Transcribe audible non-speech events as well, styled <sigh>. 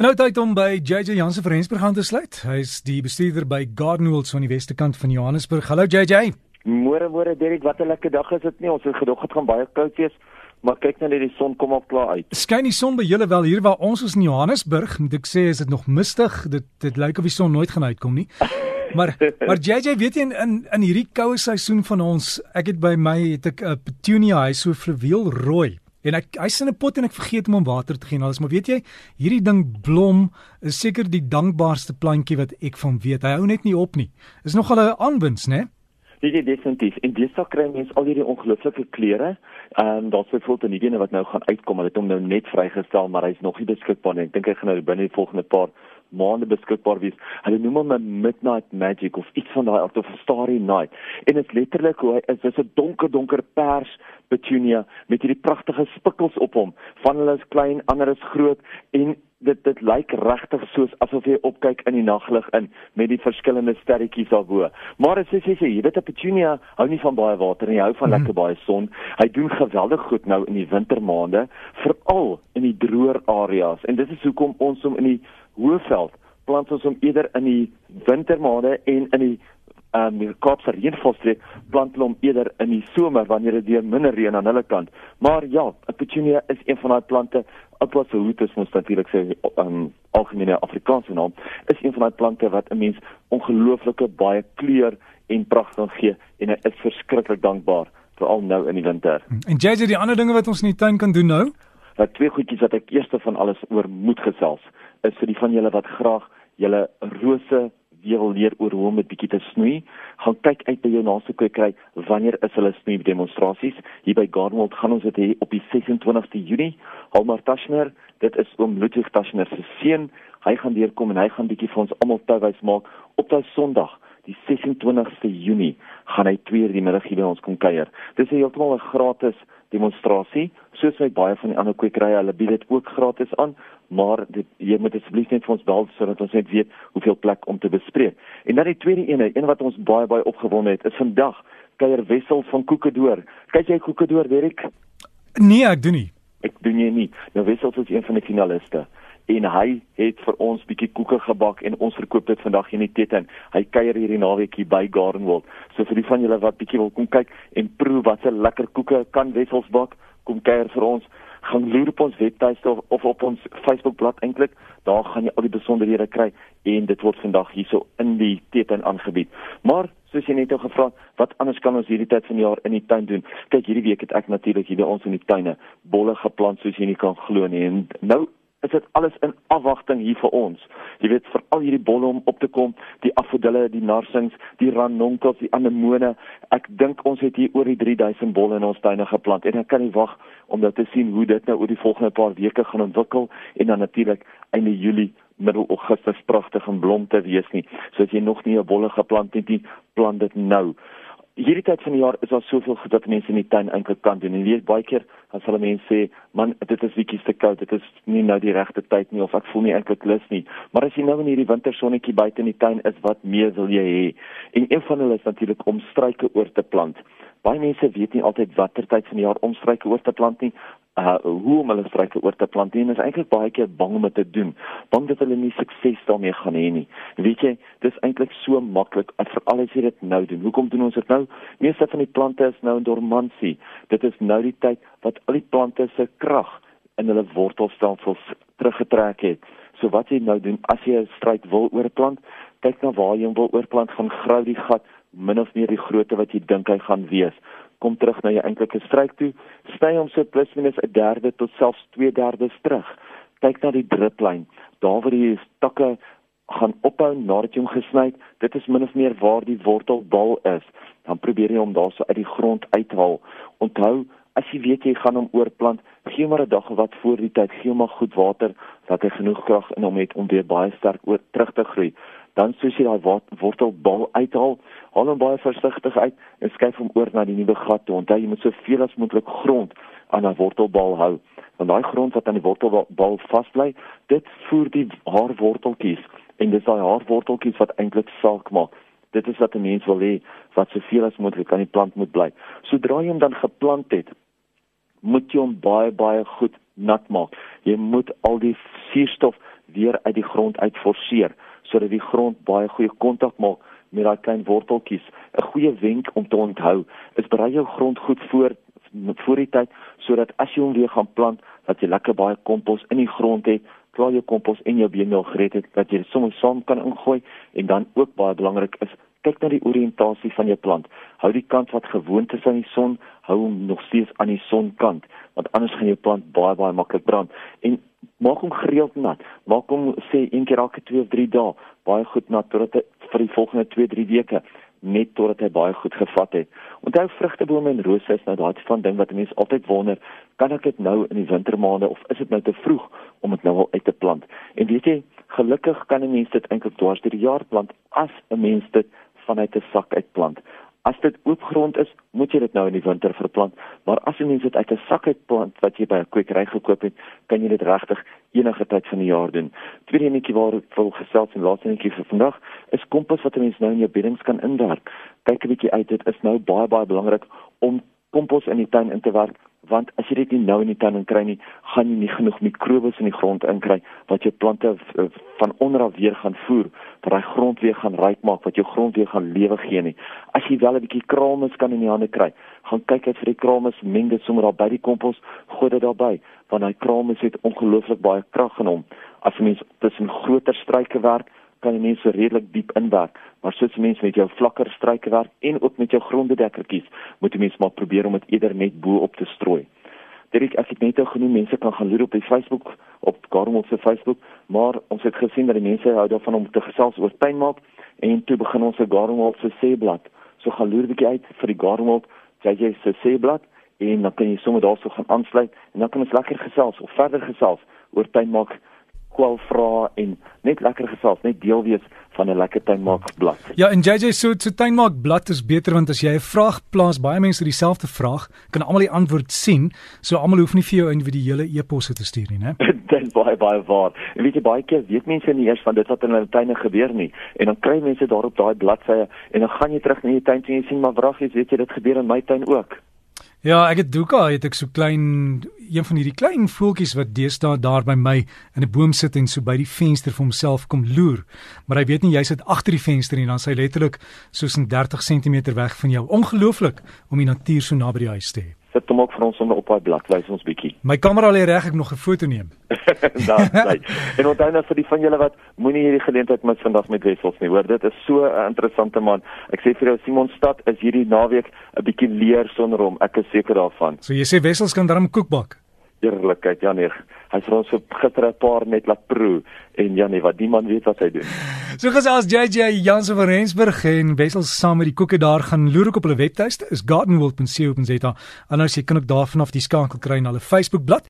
Nou tyd om by JJ Jansen van Rensburg aan te sluit. Hy is die bestuurder by Gardenwoods aan die weste kant van Johannesburg. Hallo JJ. Môre môre Derek, wat 'n lekker dag is dit nie? Ons het gedog dit gaan baie koud wees, maar kyk nou net die son kom al klaar uit. Skyn die son by julle wel hier waar ons is in Johannesburg? Moet ek sê is dit nog mistig. Dit dit lyk of die son nooit gaan uitkom nie. <laughs> Maar maar JJ, weet jy in in, in hierdie koue seisoen van ons, ek het by my het ek 'n petunia, hy so fluweel rooi. En ek hy's in 'n pot en ek vergeet om hom water te gee en alles, maar weet jy, hierdie ding blom is seker die dankbaarste plantjie wat ek van weet. Hy hou net nie op nie. Is nogal 'n aanwins, né? Dit is definitief. En sal kry mense al hierdie ongelooflike kleure. Ehm um, daar's byvoorbeeld 'n nuwe een wat nou gaan uitkom. Hulle het hom nou net vrygestel, maar hy's nog nie beskikbaar nie. Ek dink hy gaan nou binne die volgende paar maande beskikbaar wees. Hulle noem hom 'n midnight magic of iets van daai aard of starry night. En dit letterlik hoe hy is, is 'n donker donker pers petunia met hierdie pragtige spikkels op hom. Van hulle is klein, ander is groot en dit dit lyk regtig soos asof jy opkyk in die naglig in met die verskillende sterretjies daarbo. Maar as jy sê jy weet 'n petunia hou nie van baie water nie, hy hou van mm. lekker baie son. Hy doen geweldig goed nou in die wintermaande, veral in die droër areas. En dit is hoekom ons hom in die Hoëveld plant ons hom eerder in die wintermaande en in die ehm um, Kaapse reënvalstreek plant hulle hom eerder in die somer wanneer dit weer minder reën aan hulle kant. Maar ja, 'n petunia is een van daai plante Aquasautus moet natuurlik sê um, algemene Afrikaanse naam is een van daai plante wat 'n mens ongelooflike baie kleur en pragt kan gee en hy is verskriklik dankbaar veral nou in die winter. En JJ die ander dinge wat ons in die tuin kan doen nou? Dat twee goedjies wat ek eerste van alles oor moet gesels is vir die van julle wat graag julle rose weer leer oor hoe om dit bietjie te snoei, gaan kyk uit by jou naaste kwekery wanneer is hulle snoei demonstrasies. Hier by Gardenwold gaan ons dit hê op die 26ste Junie. Halmar Taschner, dit is oom Ludwig Taschner se seun. Hy gaan deurkom en hy gaan bietjie vir ons almal touwys maak op daai Sondag die 26ste Junie gaan hy 2 uur die middag hier by ons kom kuier. Dis heeltemal 'n gratis demonstrasie, soos hy baie van die ander kwekerye, hulle bied dit ook gratis aan, maar dit, jy moet asseblief net vir ons bel sodat ons net weet hoeveel plek om te bespreek. En dan die tweede ene, een wat ons baie baie opgewonde het, is vandag kuier Wessel van Koekedoor. Kyk jy Koekedoor, Derek? Nee, ek doen nie. Ek doen nie nie. Nou Wessel is een van die finaliste en hy het vir ons bietjie koeke gebak en ons verkoop dit vandag hier in die Tetten. Hy kuier hierdie naweek hier by Gardenwold. So vir die van julle wat bietjie wil kom kyk en proe wat se lekker koeke kan Wessels bak, kom kuier vir ons. Gaan loer op ons webtuiste of, of op ons Facebookblad eintlik. Daar gaan jy al die besonderhede kry en dit word vandag hierso in die Tetten aangebied. Maar soos jy net nou gevra, wat anders kan ons hierdie tyd van die jaar in die tuin doen? Kyk, hierdie week het ek natuurlik hier by ons in die tuine bolle geplant soos jy nie kan glo nie. En nou is dit alles in afwagting hier vir ons. Jy weet vir al hierdie bolle om op te kom, die afodille, die narsings, die ranonkels, die anemone. Ek dink ons het hier oor die 3000 bolle in ons tuine geplant en ek kan nie wag om dit te sien hoe dit nou oor die volgende paar weke gaan ontwikkel en dan natuurlik einde Julie middel Augustus pragtig en blom te wees nie. So as jy nog nie 'n bolle geplant het nie, plant dit nou hierdie tyd van die jaar is daar soveel goed wat mense in die tuin eintlik kan doen. En weet baie keer as hulle mense sê, "Man, dit is bietjie te koud. Dit is nie nou die regte tyd nie of ek voel nie eintlik lus nie." Maar as jy nou in hierdie wintersonnetjie buite in die tuin is, wat meer wil jy hê? En een van hulle is natuurlik om struike oor te plant. Baie mense weet nie altyd watter tyd van die jaar om struike oor te plant nie uh hoe om hulle struike oor te plant en is eintlik baie keer bang om dit te doen. Bang dat hulle nie sukses daarmee gaan hê nie. Weet jy, dis eintlik so maklik veral as jy dit nou doen. Hoekom doen ons dit nou? Meeste van die plante is nou in dormansie. Dit is nou die tyd wat al die plante se krag in hulle wortelstelsels teruggetrek het. So wat jy nou doen as jy 'n struik wil oorplant, kyk na waar jy hom wil oorplant, gaan grou die gat min of meer die grootte wat jy dink hy gaan wees kom terug na jou eintlike stryk toe, sny hom so plus minus 'n derde tot selfs 2/3 terug. Kyk na die driplyn. Daar waar die takke gaan ophou nadat jy hom gesny het, dit is min of meer waar die wortelbal is. Dan probeer jy hom daarso uit die grond uithaal. Onthou, as jy weet jy gaan hom oorplant, gee maar 'n dag of wat voor die tyd, gee maar goed water dat hy genoeg krag in hom het om weer baie sterk oor terug te groei dan soos jy daai wortelbal uithaal, haal hom baie versigtig uit en skuif hom oor na die nuwe gat toe. Onthou jy moet soveel as moontlik grond aan 'n wortelbal hou. Want daai grond wat aan die wortelbal vasbly, dit voer die haarworteltjies en dis daai haarworteltjies wat eintlik saak maak. Dit is wat 'n mens wil hê wat soveel as moontlik aan die plant moet bly. Sodra jy hom dan geplant het, moet jy hom baie baie goed nat maak. Jy moet al die suurstof weer uit die grond uit forceer sodat die grond baie goeie kontak maak met daai klein worteltjies. 'n Goeie wenk om te onthou is berei jou grond goed voor voor die tyd sodat as jy hom weer gaan plant, dat jy lekker baie kompos in die grond het, klaar jou kompos en jou beenmeel gereed het dat jy dit sommer saam kan ingooi en dan ook baie belangrik is kyk na die oriëntasie van jou plant. Hou die kant wat gewoond is aan die son, hou hom nog steeds aan die sonkant, want anders gaan jou plant baie baie maklik brand. En maak hom gereeld nat. Maak hom sê een keer elke 2 of 3 dae baie goed nat totdat hy vir die volgende 2, 3 weke net totdat hy baie goed gevat het. Onthou vrugtebome en rose is nou daardie van ding wat mense altyd wonder, kan ek dit nou in die wintermaande of is dit nou te vroeg om dit nou al uit te plant? En weet jy, gelukkig kan 'n mens dit eintlik dwars deur die jaar plant as 'n mens dit vanuit 'n sak uitplant. As dit oop grond is, moet jy dit nou in die winter verplant, maar as jy mens dit uit 'n sak uitplant wat jy by 'n kwekery gekoop het, kan jy dit regtig enige tyd van die jaar doen. Tweede enetjie waar ek wil gesels en laaste enetjie vir vandag is kompos wat 'n mens nou in jou beddings kan inwerk. Kyk 'n bietjie uit, dit is nou baie baie belangrik om kompos in die tuin in te werk want as jy dit nie nou in die tuin kry nie, gaan jy nie genoeg mikrobes in die grond inkry wat jou plante eh, van onder af weer gaan voer, wat daai grond weer gaan ryk maak, wat jou grond weer gaan lewe gee nie. As jy wel 'n bietjie krames kan in die hande kry, gaan kyk uit vir die krames, meng dit sommer daar by die kompos, gooi dit daarby, want daai krames het ongelooflik baie krag in hom. As jy mens tussen groter struike werk, kan jy mense redelik diep inwerk, maar soos mense met jou vlakker struike werk en ook met jou grondbedekkertjies, moet jy mens maar probeer om dit eerder net bo op te strooi. Dirk, ek het net nou genoem mense kan gaan loer op die Facebook op Garmol se Facebook, maar ons het gesien dat die mense hou daarvan om te gesels oor tuinmaak en toe begin ons se Garmol se seeblad. So gaan loer 'n bietjie uit vir die Garmol JJ se seeblad en dan kan jy sommer daarso gaan aansluit en dan kan ons lekker gesels of verder gesels oor tuinmaak kwal vra en net lekker gesels, net deel wees van 'n lekker tuinmaak blad. Ja, en JJ so so tuinmaak blad is beter want as jy 'n vraag plaas, baie mense dieselfde vraag, kan almal die antwoord sien, so almal hoef nie vir jou individuele e-posse te stuur nie, né? <laughs> Dit baie baie waar. En weet jy baie keer weet mense nie eers van dit wat in hulle tuine gebeur nie. En dan kry mense daarop daai bladsye en dan gaan jy terug na jou tuin en jy sien maar wraggies, weet jy dit gebeur in my tuin ook. Ja, ek het Duka, het ek so klein een van hierdie klein voeltjies wat deesdae daar by my in 'n boom sit en so by die venster vir homself kom loer. Maar hy weet nie jy sit agter die venster en dan sy letterlik soos 'n 30 cm weg van jou. Ongelooflik om die natuur so naby die huis te hê sit hom ook vir ons onder op daai blad wys ons bietjie. My kamera lê reg ek nog 'n foto neem. <laughs> Daar <laughs> sê. En onthou nou vir die van julle wat moenie hierdie geleentheid mis vandag met Wessels nie. Hoor, dit is so 'n interessante man. Ek sê vir jou Simon Stad is hierdie naweek 'n bietjie leer sonder hom. Ek is seker daarvan. So jy sê Wessels kan darm koek bak eerlikheid ja nee hy het ons so gister 'n paar net laat proe en ja nee wat die man weet wat hy doen so gesels JJ Jansen van Rensburg en Wessel saam met die koeke daar gaan loer op hulle webtuiste is gardenworld.co.za en as jy kan ook daar vanaf die skakel kry na hulle Facebook bladsy